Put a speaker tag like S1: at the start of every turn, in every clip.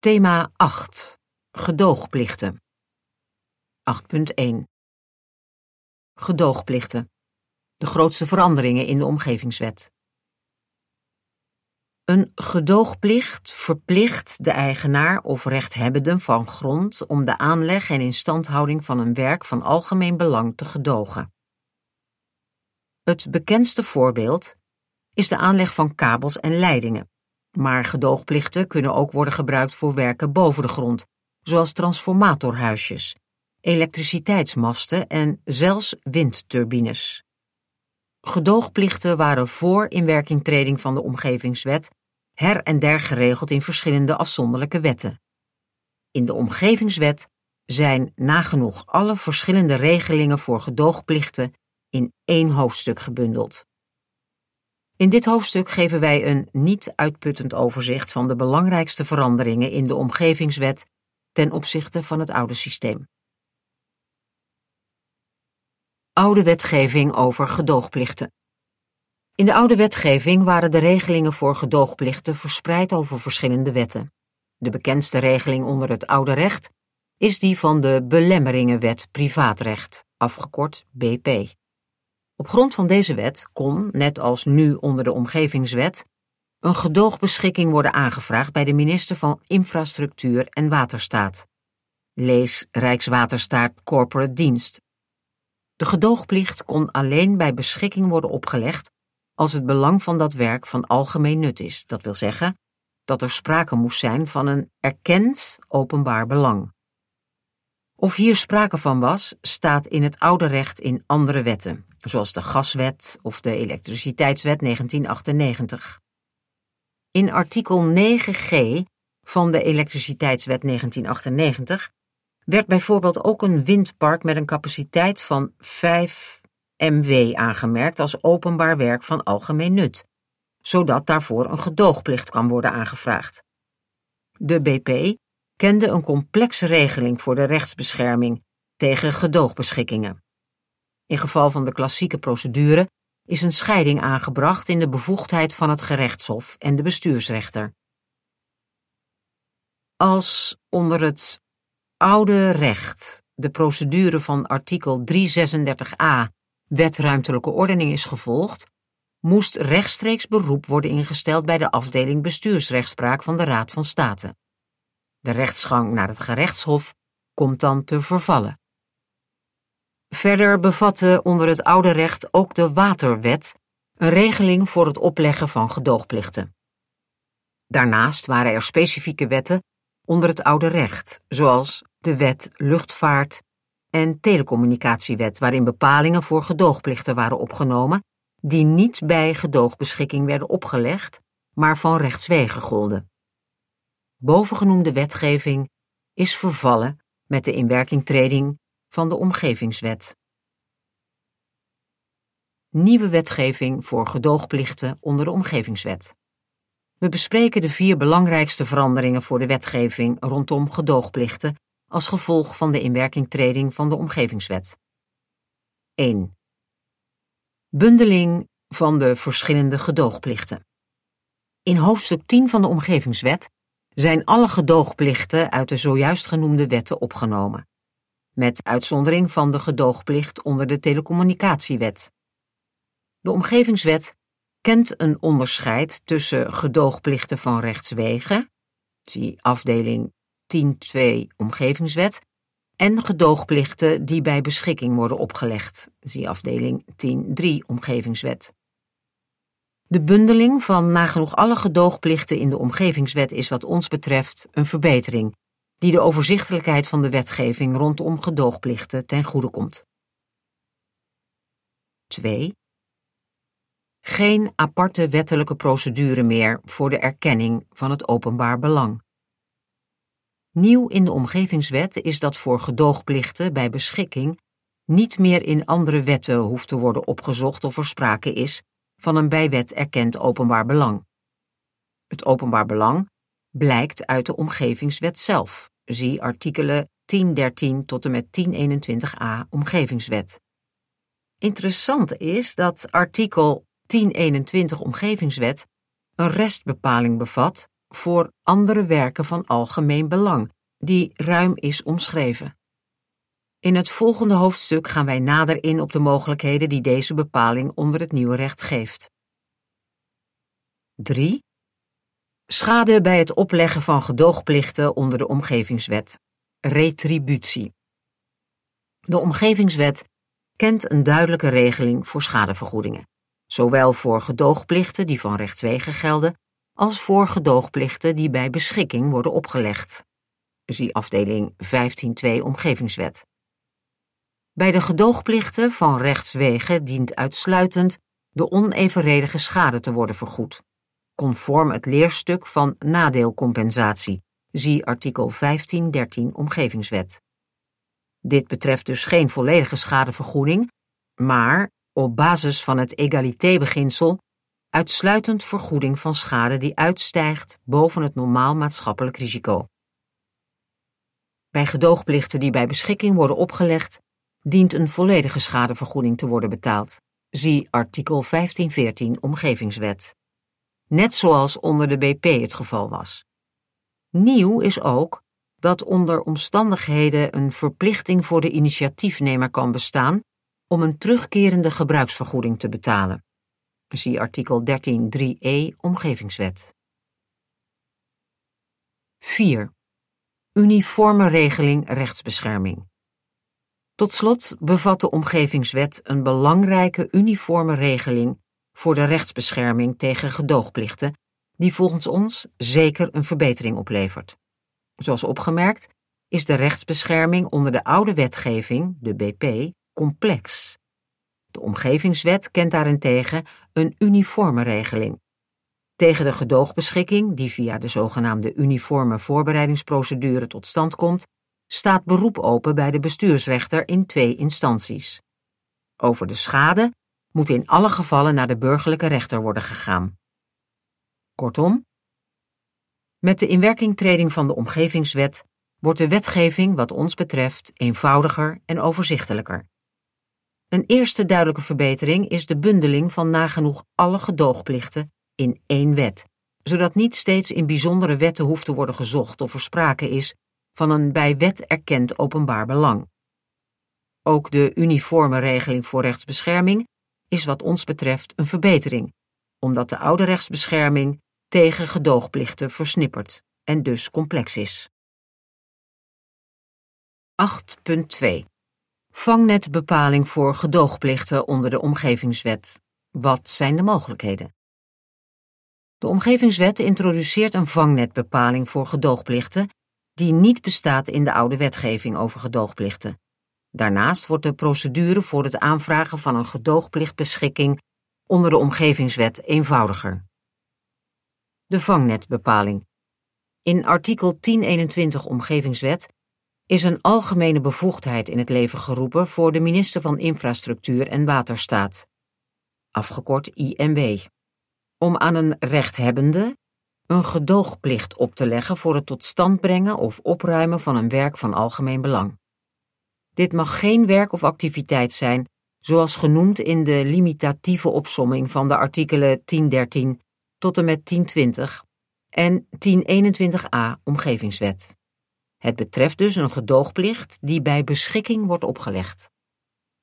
S1: Thema 8. Gedoogplichten. 8.1 Gedoogplichten. De grootste veranderingen in de omgevingswet. Een gedoogplicht verplicht de eigenaar of rechthebbende van grond om de aanleg en instandhouding van een werk van algemeen belang te gedogen. Het bekendste voorbeeld is de aanleg van kabels en leidingen, maar gedoogplichten kunnen ook worden gebruikt voor werken boven de grond, zoals transformatorhuisjes, elektriciteitsmasten en zelfs windturbines. Gedoogplichten waren voor inwerkingtreding van de omgevingswet her en der geregeld in verschillende afzonderlijke wetten. In de omgevingswet zijn nagenoeg alle verschillende regelingen voor gedoogplichten in één hoofdstuk gebundeld. In dit hoofdstuk geven wij een niet uitputtend overzicht van de belangrijkste veranderingen in de omgevingswet ten opzichte van het oude systeem. Oude wetgeving over gedoogplichten. In de oude wetgeving waren de regelingen voor gedoogplichten verspreid over verschillende wetten. De bekendste regeling onder het oude recht is die van de Belemmeringenwet Privaatrecht, afgekort BP. Op grond van deze wet kon, net als nu onder de Omgevingswet, een gedoogbeschikking worden aangevraagd bij de minister van Infrastructuur en Waterstaat. Lees Rijkswaterstaat Corporate Dienst. De gedoogplicht kon alleen bij beschikking worden opgelegd als het belang van dat werk van algemeen nut is, dat wil zeggen dat er sprake moest zijn van een erkend openbaar belang. Of hier sprake van was, staat in het oude recht in andere wetten, zoals de Gaswet of de Elektriciteitswet 1998. In artikel 9g van de Elektriciteitswet 1998 werd bijvoorbeeld ook een windpark met een capaciteit van 5 MW aangemerkt als openbaar werk van algemeen nut, zodat daarvoor een gedoogplicht kan worden aangevraagd. De BP kende een complexe regeling voor de rechtsbescherming tegen gedoogbeschikkingen. In geval van de klassieke procedure is een scheiding aangebracht in de bevoegdheid van het gerechtshof en de bestuursrechter. Als onder het oude recht de procedure van artikel 336a Wet ruimtelijke ordening is gevolgd, moest rechtstreeks beroep worden ingesteld bij de afdeling bestuursrechtspraak van de Raad van State. De rechtsgang naar het gerechtshof komt dan te vervallen. Verder bevatte onder het oude recht ook de Waterwet een regeling voor het opleggen van gedoogplichten. Daarnaast waren er specifieke wetten onder het oude recht, zoals de Wet Luchtvaart en Telecommunicatiewet, waarin bepalingen voor gedoogplichten waren opgenomen, die niet bij gedoogbeschikking werden opgelegd, maar van rechtswege golden. Bovengenoemde wetgeving is vervallen met de inwerkingtreding van de Omgevingswet. Nieuwe wetgeving voor gedoogplichten onder de Omgevingswet. We bespreken de vier belangrijkste veranderingen voor de wetgeving rondom gedoogplichten als gevolg van de inwerkingtreding van de Omgevingswet. 1. Bundeling van de verschillende gedoogplichten. In hoofdstuk 10 van de Omgevingswet zijn alle gedoogplichten uit de zojuist genoemde wetten opgenomen, met uitzondering van de gedoogplicht onder de Telecommunicatiewet. De Omgevingswet kent een onderscheid tussen gedoogplichten van rechtswegen, zie afdeling 10.2 Omgevingswet, en gedoogplichten die bij beschikking worden opgelegd, zie afdeling 10.3 Omgevingswet. De bundeling van nagenoeg alle gedoogplichten in de Omgevingswet is wat ons betreft een verbetering, die de overzichtelijkheid van de wetgeving rondom gedoogplichten ten goede komt. 2. Geen aparte wettelijke procedure meer voor de erkenning van het openbaar belang. Nieuw in de omgevingswet is dat voor gedoogplichten bij beschikking niet meer in andere wetten hoeft te worden opgezocht of er sprake is van een bij wet erkend openbaar belang. Het openbaar belang blijkt uit de omgevingswet zelf, zie artikelen 1013 tot en met 1021a omgevingswet. Interessant is dat artikel 1021 omgevingswet een restbepaling bevat voor andere werken van algemeen belang, die ruim is omschreven. In het volgende hoofdstuk gaan wij nader in op de mogelijkheden die deze bepaling onder het nieuwe recht geeft. 3. Schade bij het opleggen van gedoogplichten onder de omgevingswet. Retributie. De omgevingswet kent een duidelijke regeling voor schadevergoedingen, zowel voor gedoogplichten die van rechtswege gelden, als voor gedoogplichten die bij beschikking worden opgelegd. Zie afdeling 15.2 Omgevingswet. Bij de gedoogplichten van rechtswege dient uitsluitend de onevenredige schade te worden vergoed, conform het leerstuk van nadeelcompensatie, zie artikel 15.13 Omgevingswet. Dit betreft dus geen volledige schadevergoeding, maar, op basis van het egalité-beginsel, uitsluitend vergoeding van schade die uitstijgt boven het normaal maatschappelijk risico. Bij gedoogplichten die bij beschikking worden opgelegd, dient een volledige schadevergoeding te worden betaald. Zie artikel 1514 Omgevingswet. Net zoals onder de BP het geval was. Nieuw is ook dat onder omstandigheden een verplichting voor de initiatiefnemer kan bestaan om een terugkerende gebruiksvergoeding te betalen. Zie artikel 13.3e Omgevingswet. 4. Uniforme regeling rechtsbescherming. Tot slot bevat de Omgevingswet een belangrijke uniforme regeling voor de rechtsbescherming tegen gedoogplichten, die volgens ons zeker een verbetering oplevert. Zoals opgemerkt is de rechtsbescherming onder de oude wetgeving, de BP, complex. De Omgevingswet kent daarentegen een uniforme regeling. Tegen de gedoogbeschikking, die via de zogenaamde uniforme voorbereidingsprocedure tot stand komt, staat beroep open bij de bestuursrechter in twee instanties. Over de schade moet in alle gevallen naar de burgerlijke rechter worden gegaan. Kortom, met de inwerkingtreding van de Omgevingswet wordt de wetgeving wat ons betreft eenvoudiger en overzichtelijker. Een eerste duidelijke verbetering is de bundeling van nagenoeg alle gedoogplichten in één wet, zodat niet steeds in bijzondere wetten hoeft te worden gezocht of er sprake is van een bij wet erkend openbaar belang. Ook de uniforme regeling voor rechtsbescherming is wat ons betreft een verbetering, omdat de oude rechtsbescherming tegen gedoogplichten versnipperd en dus complex is. 8.2 Vangnetbepaling voor gedoogplichten onder de Omgevingswet. Wat zijn de mogelijkheden? De Omgevingswet introduceert een vangnetbepaling voor gedoogplichten die niet bestaat in de oude wetgeving over gedoogplichten. Daarnaast wordt de procedure voor het aanvragen van een gedoogplichtbeschikking onder de Omgevingswet eenvoudiger. De vangnetbepaling. In artikel 1021 Omgevingswet is een algemene bevoegdheid in het leven geroepen voor de minister van Infrastructuur en Waterstaat, afgekort IMW, om aan een rechthebbende een gedoogplicht op te leggen voor het tot stand brengen of opruimen van een werk van algemeen belang. Dit mag geen werk of activiteit zijn, zoals genoemd in de limitatieve opsomming van de artikelen 1013 tot en met 1020 en 1021a Omgevingswet. Het betreft dus een gedoogplicht die bij beschikking wordt opgelegd.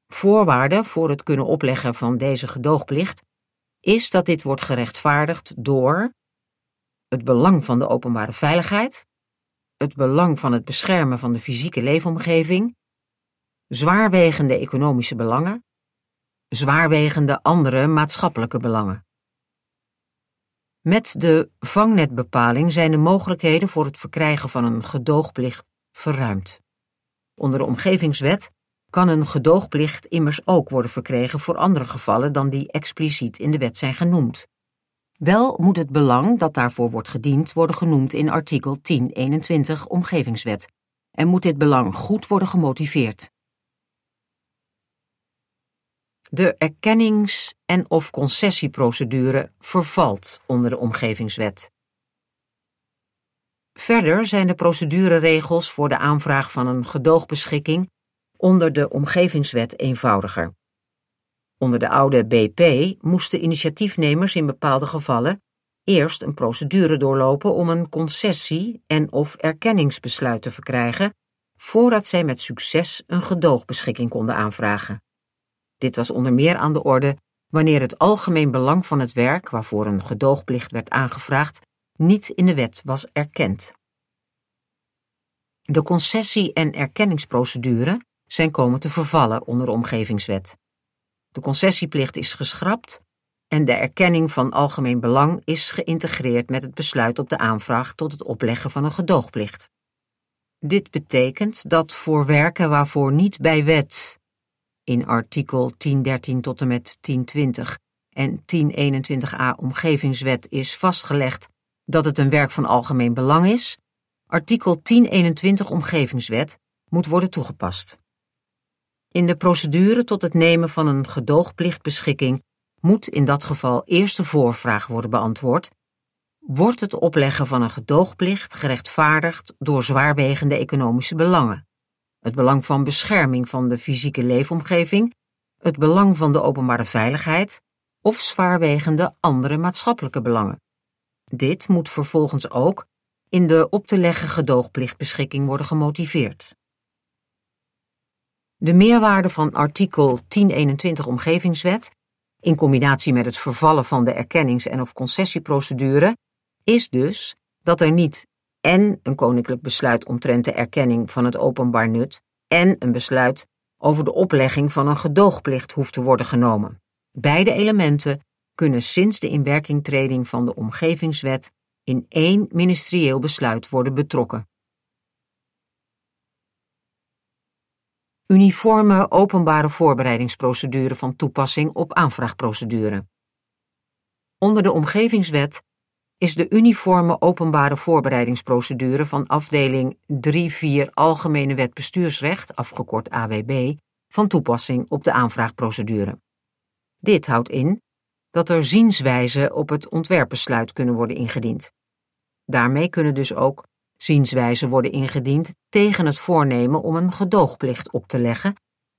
S1: Voorwaarde voor het kunnen opleggen van deze gedoogplicht is dat dit wordt gerechtvaardigd door het belang van de openbare veiligheid, het belang van het beschermen van de fysieke leefomgeving, zwaarwegende economische belangen, zwaarwegende andere maatschappelijke belangen. Met de vangnetbepaling zijn de mogelijkheden voor het verkrijgen van een gedoogplicht verruimd. Onder de omgevingswet kan een gedoogplicht immers ook worden verkregen voor andere gevallen dan die expliciet in de wet zijn genoemd. Wel moet het belang dat daarvoor wordt gediend worden genoemd in artikel 1021 Omgevingswet en moet dit belang goed worden gemotiveerd. De erkennings- en of concessieprocedure vervalt onder de Omgevingswet. Verder zijn de procedureregels voor de aanvraag van een gedoogbeschikking onder de Omgevingswet eenvoudiger. Onder de oude BP moesten initiatiefnemers in bepaalde gevallen eerst een procedure doorlopen om een concessie en of erkenningsbesluit te verkrijgen, voordat zij met succes een gedoogbeschikking konden aanvragen. Dit was onder meer aan de orde wanneer het algemeen belang van het werk waarvoor een gedoogplicht werd aangevraagd niet in de wet was erkend. De concessie- en erkenningsprocedure zijn komen te vervallen onder de omgevingswet. De concessieplicht is geschrapt en de erkenning van algemeen belang is geïntegreerd met het besluit op de aanvraag tot het opleggen van een gedoogplicht. Dit betekent dat voor werken waarvoor niet bij wet in artikel 1013 tot en met 1020 en 1021a omgevingswet is vastgelegd dat het een werk van algemeen belang is, artikel 1021 omgevingswet moet worden toegepast. In de procedure tot het nemen van een gedoogplichtbeschikking moet in dat geval eerst de voorvraag worden beantwoord: wordt het opleggen van een gedoogplicht gerechtvaardigd door zwaarwegende economische belangen? Het belang van bescherming van de fysieke leefomgeving, het belang van de openbare veiligheid of zwaarwegende andere maatschappelijke belangen. Dit moet vervolgens ook in de op te leggen gedoogplichtbeschikking worden gemotiveerd. De meerwaarde van artikel 1021 Omgevingswet, in combinatie met het vervallen van de erkennings- en of concessieprocedure, is dus dat er niet en een koninklijk besluit omtrent de erkenning van het openbaar nut en een besluit over de oplegging van een gedoogplicht hoeft te worden genomen. Beide elementen kunnen sinds de inwerkingtreding van de omgevingswet in één ministerieel besluit worden betrokken. Uniforme openbare voorbereidingsprocedure van toepassing op aanvraagprocedure. Onder de omgevingswet is de uniforme openbare voorbereidingsprocedure van afdeling 3-4 Algemene Wet Bestuursrecht, afgekort AWB, van toepassing op de aanvraagprocedure. Dit houdt in dat er zienswijzen op het ontwerpbesluit kunnen worden ingediend. Daarmee kunnen dus ook zienswijzen worden ingediend tegen het voornemen om een gedoogplicht op te leggen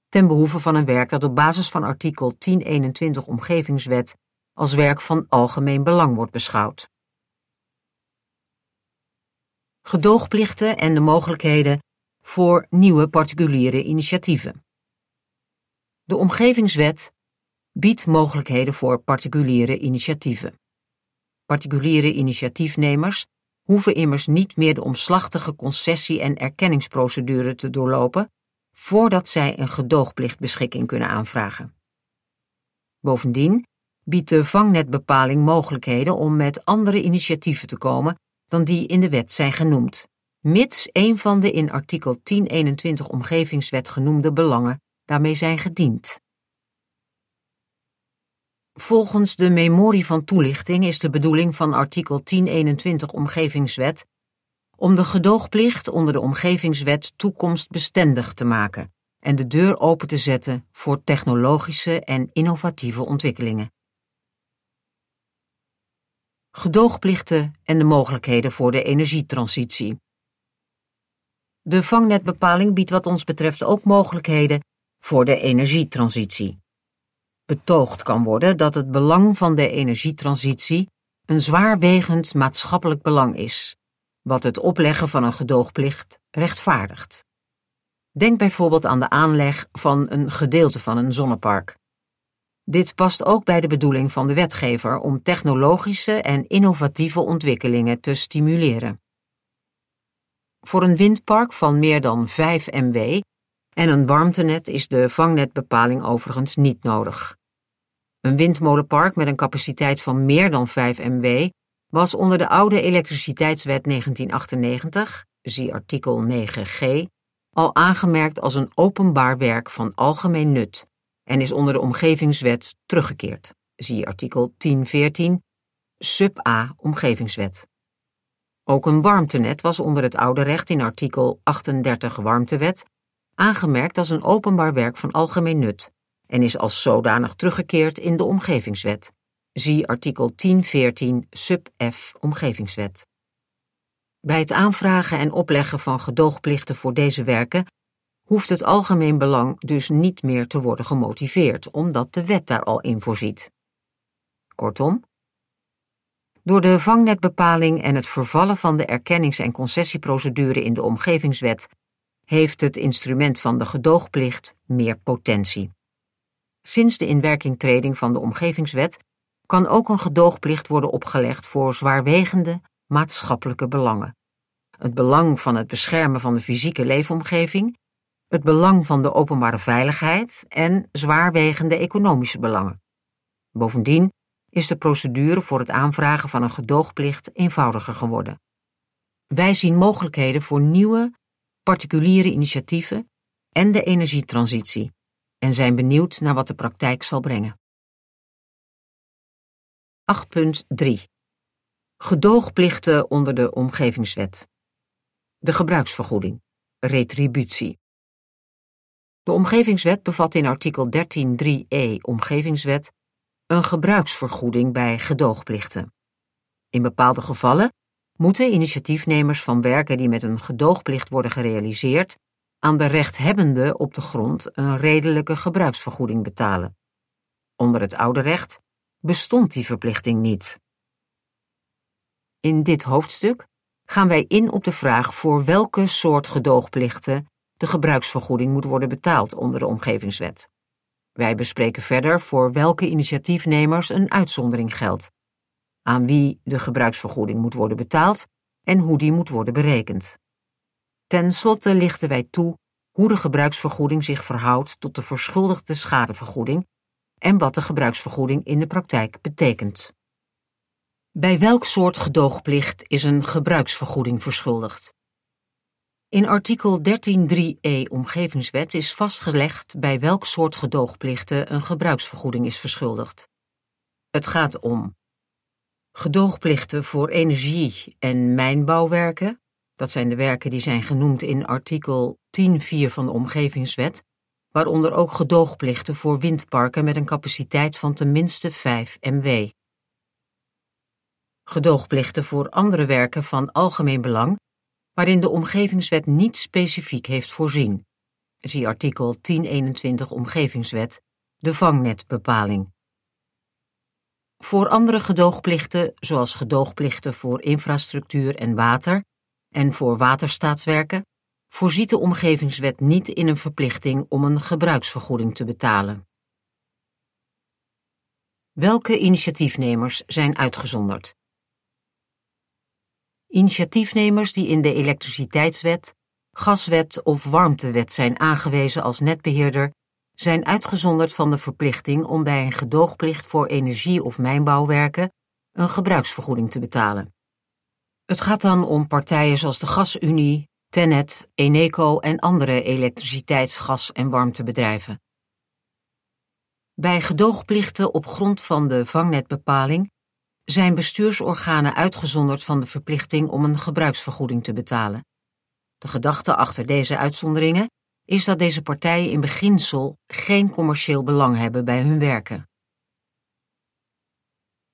S1: ten behoeve van een werk dat op basis van artikel 1021 Omgevingswet als werk van algemeen belang wordt beschouwd. Gedoogplichten en de mogelijkheden voor nieuwe particuliere initiatieven. De Omgevingswet biedt mogelijkheden voor particuliere initiatieven. Particuliere initiatiefnemers hoeven immers niet meer de omslachtige concessie- en erkenningsprocedure te doorlopen voordat zij een gedoogplichtbeschikking kunnen aanvragen. Bovendien biedt de vangnetbepaling mogelijkheden om met andere initiatieven te komen dan die in de wet zijn genoemd, mits een van de in artikel 1021 Omgevingswet genoemde belangen daarmee zijn gediend. Volgens de memorie van toelichting is de bedoeling van artikel 1021 Omgevingswet om de gedoogplicht onder de Omgevingswet toekomstbestendig te maken en de deur open te zetten voor technologische en innovatieve ontwikkelingen. Gedoogplichten en de mogelijkheden voor de energietransitie. De vangnetbepaling biedt wat ons betreft ook mogelijkheden voor de energietransitie betoogd kan worden dat het belang van de energietransitie een zwaarwegend maatschappelijk belang is, wat het opleggen van een gedoogplicht rechtvaardigt. Denk bijvoorbeeld aan de aanleg van een gedeelte van een zonnepark. Dit past ook bij de bedoeling van de wetgever om technologische en innovatieve ontwikkelingen te stimuleren. Voor een windpark van meer dan 5 MW en een warmtenet is de vangnetbepaling overigens niet nodig. Een windmolenpark met een capaciteit van meer dan 5 MW was onder de oude elektriciteitswet 1998, zie artikel 9g, al aangemerkt als een openbaar werk van algemeen nut en is onder de omgevingswet teruggekeerd, zie artikel 1014, sub A omgevingswet. Ook een warmtenet was onder het oude recht in artikel 38 warmtewet aangemerkt als een openbaar werk van algemeen nut en is als zodanig teruggekeerd in de Omgevingswet. Zie artikel 1014 sub F Omgevingswet. Bij het aanvragen en opleggen van gedoogplichten voor deze werken hoeft het algemeen belang dus niet meer te worden gemotiveerd, omdat de wet daar al in voorziet. Kortom, Door de vangnetbepaling en het vervallen van de erkennings- en concessieprocedure in de omgevingswet heeft het instrument van de gedoogplicht meer potentie. Sinds de inwerkingtreding van de omgevingswet kan ook een gedoogplicht worden opgelegd voor zwaarwegende maatschappelijke belangen. Het belang van het beschermen van de fysieke leefomgeving, het belang van de openbare veiligheid en zwaarwegende economische belangen. Bovendien is de procedure voor het aanvragen van een gedoogplicht eenvoudiger geworden. Wij zien mogelijkheden voor nieuwe, particuliere initiatieven en de energietransitie en zijn benieuwd naar wat de praktijk zal brengen. 8.3 Gedoogplichten onder de Omgevingswet. De gebruiksvergoeding. Retributie. De Omgevingswet bevat in artikel 13.3e Omgevingswet een gebruiksvergoeding bij gedoogplichten. In bepaalde gevallen moeten initiatiefnemers van werken die met een gedoogplicht worden gerealiseerd aan de rechthebbende op de grond een redelijke gebruiksvergoeding betalen. Onder het oude recht bestond die verplichting niet. In dit hoofdstuk gaan wij in op de vraag voor welke soort gedoogplichten de gebruiksvergoeding moet worden betaald onder de omgevingswet. Wij bespreken verder voor welke initiatiefnemers een uitzondering geldt, aan wie de gebruiksvergoeding moet worden betaald en hoe die moet worden berekend. Ten slotte lichten wij toe hoe de gebruiksvergoeding zich verhoudt tot de verschuldigde schadevergoeding en wat de gebruiksvergoeding in de praktijk betekent. Bij welk soort gedoogplicht is een gebruiksvergoeding verschuldigd? In artikel 13.3e Omgevingswet is vastgelegd bij welk soort gedoogplichten een gebruiksvergoeding is verschuldigd. Het gaat om gedoogplichten voor energie- en mijnbouwwerken, dat zijn de werken die zijn genoemd in artikel 10.4 van de Omgevingswet, waaronder ook gedoogplichten voor windparken met een capaciteit van tenminste 5 MW. Gedoogplichten voor andere werken van algemeen belang, waarin de Omgevingswet niet specifiek heeft voorzien. Zie artikel 1021 Omgevingswet, de vangnetbepaling. Voor andere gedoogplichten, zoals gedoogplichten voor infrastructuur en water en voor waterstaatswerken, voorziet de Omgevingswet niet in een verplichting om een gebruiksvergoeding te betalen. Welke initiatiefnemers zijn uitgezonderd? Initiatiefnemers die in de elektriciteitswet, gaswet of warmtewet zijn aangewezen als netbeheerder, zijn uitgezonderd van de verplichting om bij een gedoogplicht voor energie- of mijnbouwwerken een gebruiksvergoeding te betalen. Het gaat dan om partijen zoals de Gasunie, Tennet, Eneco en andere elektriciteits-, gas- en warmtebedrijven. Bij gedoogplichten op grond van de vangnetbepaling zijn bestuursorganen uitgezonderd van de verplichting om een gebruiksvergoeding te betalen. De gedachte achter deze uitzonderingen is dat deze partijen in beginsel geen commercieel belang hebben bij hun werken.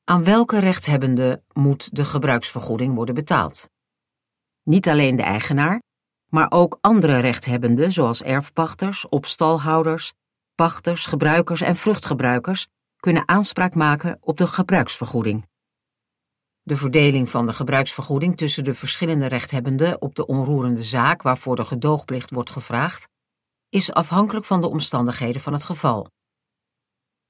S1: Aan welke rechthebbende moet de gebruiksvergoeding worden betaald? Niet alleen de eigenaar, maar ook andere rechthebbenden zoals erfpachters, opstalhouders, pachters, gebruikers en vruchtgebruikers kunnen aanspraak maken op de gebruiksvergoeding. De verdeling van de gebruiksvergoeding tussen de verschillende rechthebbenden op de onroerende zaak waarvoor de gedoogplicht wordt gevraagd, is afhankelijk van de omstandigheden van het geval.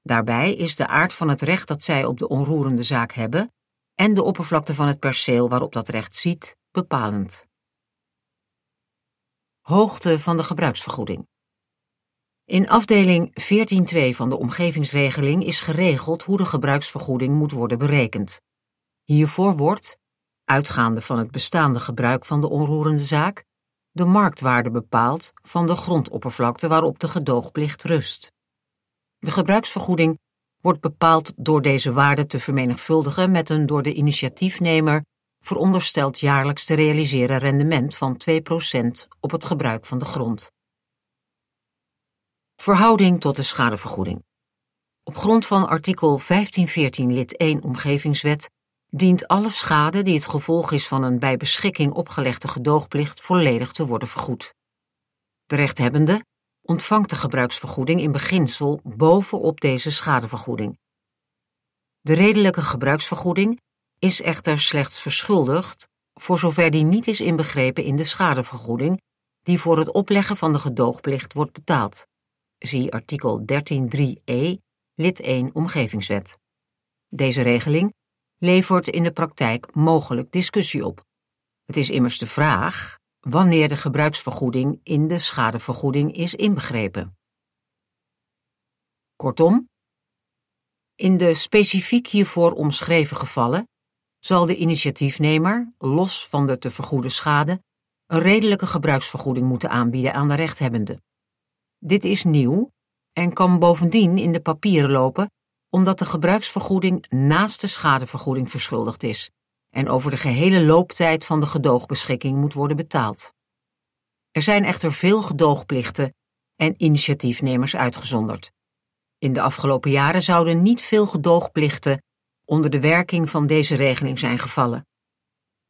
S1: Daarbij is de aard van het recht dat zij op de onroerende zaak hebben en de oppervlakte van het perceel waarop dat recht ziet bepalend. Hoogte van de gebruiksvergoeding. In afdeling 14.2 van de omgevingsregeling is geregeld hoe de gebruiksvergoeding moet worden berekend. Hiervoor wordt, uitgaande van het bestaande gebruik van de onroerende zaak, de marktwaarde bepaald van de grondoppervlakte waarop de gedoogplicht rust. De gebruiksvergoeding wordt bepaald door deze waarde te vermenigvuldigen met een door de initiatiefnemer verondersteld jaarlijks te realiseren rendement van 2% op het gebruik van de grond. Verhouding tot de schadevergoeding. Op grond van artikel 1514 lid 1 Omgevingswet dient alle schade die het gevolg is van een bij beschikking opgelegde gedoogplicht volledig te worden vergoed. De rechthebbende ontvangt de gebruiksvergoeding in beginsel bovenop deze schadevergoeding. De redelijke gebruiksvergoeding is echter slechts verschuldigd voor zover die niet is inbegrepen in de schadevergoeding die voor het opleggen van de gedoogplicht wordt betaald. Zie artikel 13.3e, lid 1 Omgevingswet. Deze regeling levert in de praktijk mogelijk discussie op. Het is immers de vraag wanneer de gebruiksvergoeding in de schadevergoeding is inbegrepen. Kortom, in de specifiek hiervoor omschreven gevallen zal de initiatiefnemer, los van de te vergoeden schade, een redelijke gebruiksvergoeding moeten aanbieden aan de rechthebbende. Dit is nieuw en kan bovendien in de papieren lopen omdat de gebruiksvergoeding naast de schadevergoeding verschuldigd is en over de gehele looptijd van de gedoogbeschikking moet worden betaald. Er zijn echter veel gedoogplichten en initiatiefnemers uitgezonderd. In de afgelopen jaren zouden niet veel gedoogplichten onder de werking van deze regeling zijn gevallen.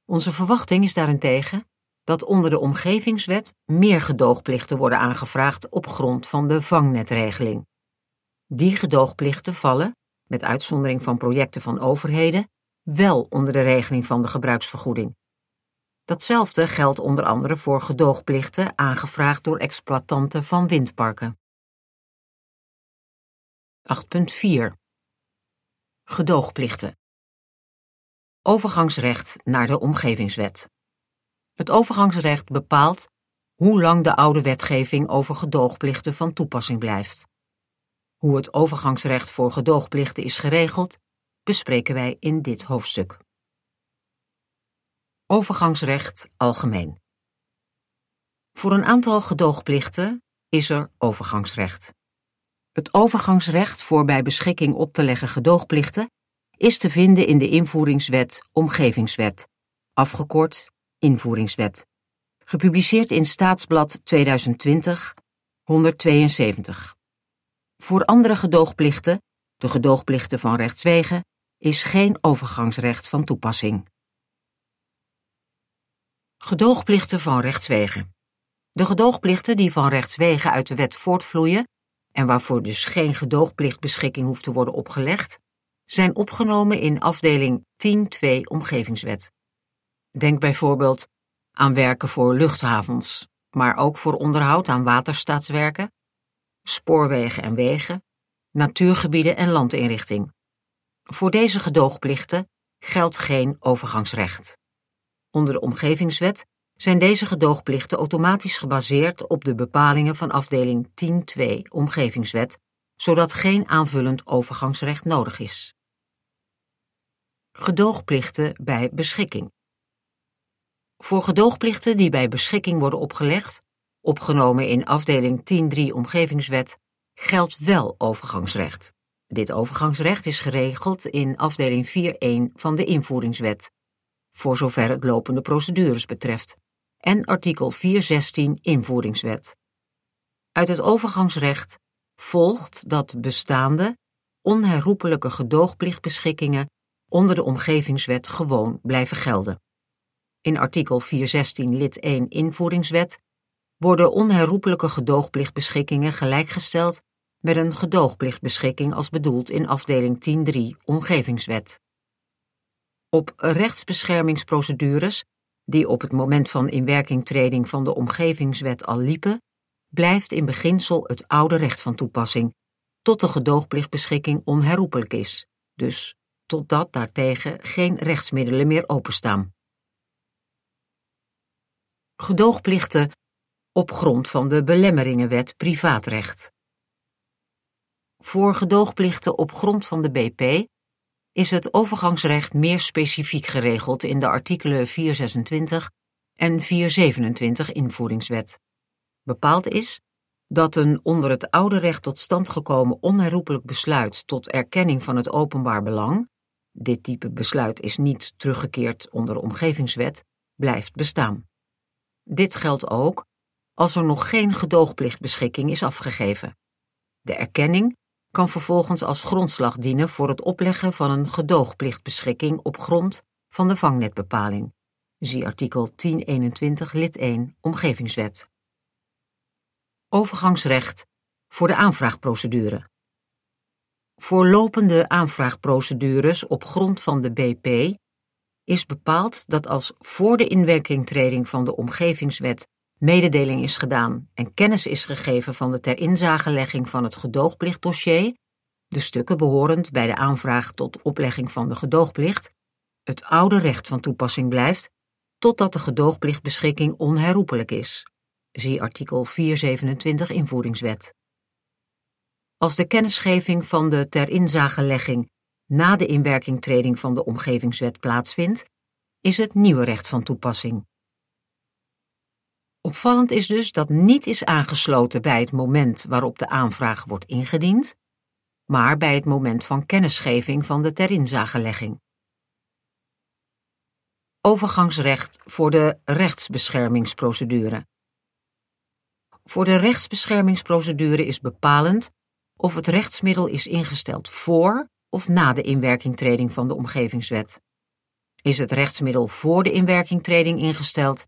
S1: Onze verwachting is daarentegen dat onder de omgevingswet meer gedoogplichten worden aangevraagd op grond van de vangnetregeling. Die gedoogplichten vallen, met uitzondering van projecten van overheden, wel onder de regeling van de gebruiksvergoeding. Datzelfde geldt onder andere voor gedoogplichten aangevraagd door exploitanten van windparken. 8.4 Gedoogplichten Overgangsrecht naar de omgevingswet. Het overgangsrecht bepaalt hoe lang de oude wetgeving over gedoogplichten van toepassing blijft. Hoe het overgangsrecht voor gedoogplichten is geregeld, bespreken wij in dit hoofdstuk. Overgangsrecht algemeen. Voor een aantal gedoogplichten is er overgangsrecht. Het overgangsrecht voor bij beschikking op te leggen gedoogplichten is te vinden in de invoeringswet Omgevingswet, afgekort Invoeringswet, gepubliceerd in Staatsblad 2020 172. Voor andere gedoogplichten, de gedoogplichten van rechtswegen, is geen overgangsrecht van toepassing. Gedoogplichten van rechtswegen. De gedoogplichten die van rechtswegen uit de wet voortvloeien en waarvoor dus geen gedoogplichtbeschikking hoeft te worden opgelegd, zijn opgenomen in afdeling 10.2 Omgevingswet. Denk bijvoorbeeld aan werken voor luchthavens, maar ook voor onderhoud aan waterstaatswerken, spoorwegen en wegen, natuurgebieden en landinrichting. Voor deze gedoogplichten geldt geen overgangsrecht. Onder de Omgevingswet zijn deze gedoogplichten automatisch gebaseerd op de bepalingen van afdeling 10.2 Omgevingswet, zodat geen aanvullend overgangsrecht nodig is. Gedoogplichten bij beschikking. Voor gedoogplichten die bij beschikking worden opgelegd, opgenomen in afdeling 10.3 Omgevingswet, geldt wel overgangsrecht. Dit overgangsrecht is geregeld in afdeling 4.1 van de invoeringswet, voor zover het lopende procedures betreft, en artikel 416 invoeringswet. Uit het overgangsrecht volgt dat bestaande, onherroepelijke gedoogplichtbeschikkingen onder de omgevingswet gewoon blijven gelden. In artikel 416 lid 1 invoeringswet worden onherroepelijke gedoogplichtbeschikkingen gelijkgesteld met een gedoogplichtbeschikking als bedoeld in afdeling 10.3 omgevingswet. Op rechtsbeschermingsprocedures die op het moment van inwerkingtreding van de omgevingswet al liepen, blijft in beginsel het oude recht van toepassing, tot de gedoogplichtbeschikking onherroepelijk is, dus totdat daartegen geen rechtsmiddelen meer openstaan. Gedoogplichten op grond van de Belemmeringenwet privaatrecht. Voor gedoogplichten op grond van de BP is het overgangsrecht meer specifiek geregeld in de artikelen 426 en 427 invoeringswet. Bepaald is dat een onder het oude recht tot stand gekomen onherroepelijk besluit tot erkenning van het openbaar belang, dit type besluit is niet teruggekeerd onder de omgevingswet, blijft bestaan. Dit geldt ook als er nog geen gedoogplichtbeschikking is afgegeven. De erkenning kan vervolgens als grondslag dienen voor het opleggen van een gedoogplichtbeschikking op grond van de vangnetbepaling. Zie artikel 1021 lid 1 Omgevingswet. Overgangsrecht voor de aanvraagprocedure. Voor lopende aanvraagprocedures op grond van de BP is bepaald dat als voor de inwerkingtreding van de omgevingswet mededeling is gedaan en kennis is gegeven van de ter inzagelegging van het gedoogplichtdossier, de stukken behorend bij de aanvraag tot oplegging van de gedoogplicht, het oude recht van toepassing blijft totdat de gedoogplichtbeschikking onherroepelijk is. Zie artikel 427 invoeringswet. Als de kennisgeving van de ter inzagelegging na de inwerkingtreding van de omgevingswet plaatsvindt, is het nieuwe recht van toepassing. Opvallend is dus dat niet is aangesloten bij het moment waarop de aanvraag wordt ingediend, maar bij het moment van kennisgeving van de ter inzagelegging. Overgangsrecht voor de rechtsbeschermingsprocedure. Voor de rechtsbeschermingsprocedure is bepalend of het rechtsmiddel is ingesteld voor of na de inwerkingtreding van de omgevingswet. Is het rechtsmiddel voor de inwerkingtreding ingesteld,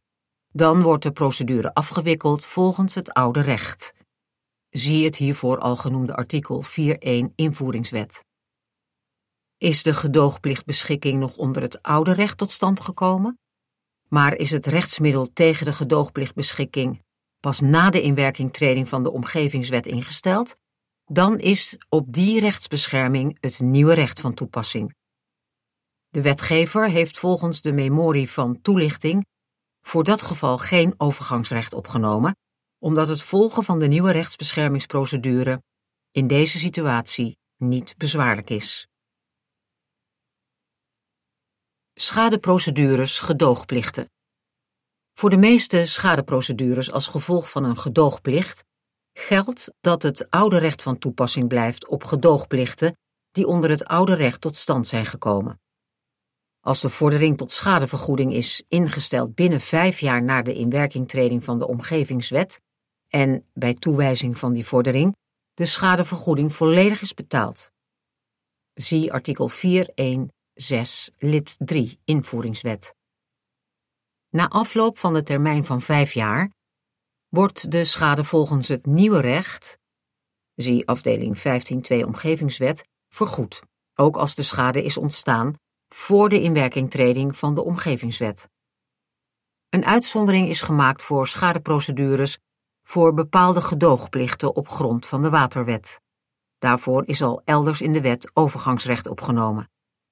S1: dan wordt de procedure afgewikkeld volgens het oude recht. Zie het hiervoor al genoemde artikel 4.1 invoeringswet. Is de gedoogplichtbeschikking nog onder het oude recht tot stand gekomen? Maar is het rechtsmiddel tegen de gedoogplichtbeschikking pas na de inwerkingtreding van de omgevingswet ingesteld? Dan is op die rechtsbescherming het nieuwe recht van toepassing. De wetgever heeft volgens de memorie van toelichting voor dat geval geen overgangsrecht opgenomen, omdat het volgen van de nieuwe rechtsbeschermingsprocedure in deze situatie niet bezwaarlijk is. Schadeprocedures, gedoogplichten. Voor de meeste schadeprocedures als gevolg van een gedoogplicht geldt dat het oude recht van toepassing blijft op gedoogplichten die onder het oude recht tot stand zijn gekomen. Als de vordering tot schadevergoeding is ingesteld binnen vijf jaar na de inwerkingtreding van de omgevingswet en bij toewijzing van die vordering de schadevergoeding volledig is betaald. Zie artikel 4.1 6 lid 3 invoeringswet. Na afloop van de termijn van vijf jaar wordt de schade volgens het nieuwe recht, zie afdeling 15.2 omgevingswet, vergoed, ook als de schade is ontstaan voor de inwerkingtreding van de omgevingswet. Een uitzondering is gemaakt voor schadeprocedures voor bepaalde gedoogplichten op grond van de waterwet. Daarvoor is al elders in de wet overgangsrecht opgenomen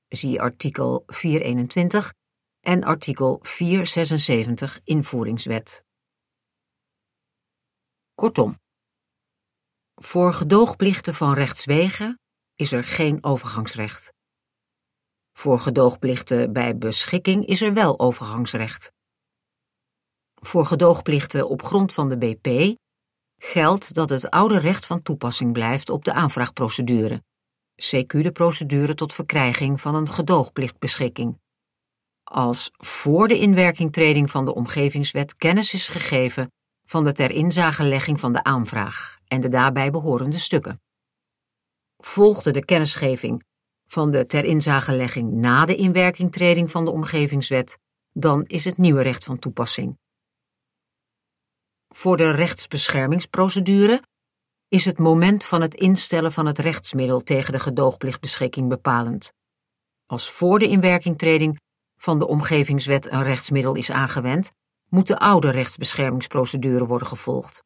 S1: zie artikel 421 en artikel 476 invoeringswet. Kortom, voor gedoogplichten van rechtswegen is er geen overgangsrecht. Voor gedoogplichten bij beschikking is er wel overgangsrecht. Voor gedoogplichten op grond van de BP geldt dat het oude recht van toepassing blijft op de aanvraagprocedure CQ de procedure tot verkrijging van een gedoogplichtbeschikking. Als voor de inwerkingtreding van de omgevingswet kennis is gegeven van de ter inzagelegging van de aanvraag en de daarbij behorende stukken. Volgde de kennisgeving van de ter inzagelegging na de inwerkingtreding van de omgevingswet, dan is het nieuwe recht van toepassing. Voor de rechtsbeschermingsprocedure is het moment van het instellen van het rechtsmiddel tegen de gedoogplichtbeschikking bepalend. Als voor de inwerkingtreding van de omgevingswet een rechtsmiddel is aangewend, moet de oude rechtsbeschermingsprocedure worden gevolgd.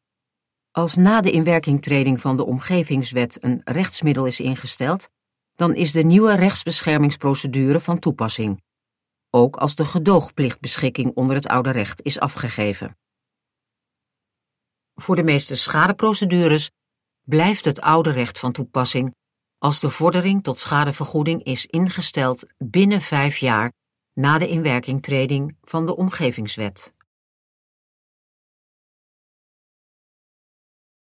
S1: Als na de inwerkingtreding van de omgevingswet een rechtsmiddel is ingesteld, dan is de nieuwe rechtsbeschermingsprocedure van toepassing, ook als de gedoogplichtbeschikking onder het oude recht is afgegeven. Voor de meeste schadeprocedures blijft het oude recht van toepassing als de vordering tot schadevergoeding is ingesteld binnen vijf jaar na de inwerkingtreding van de omgevingswet.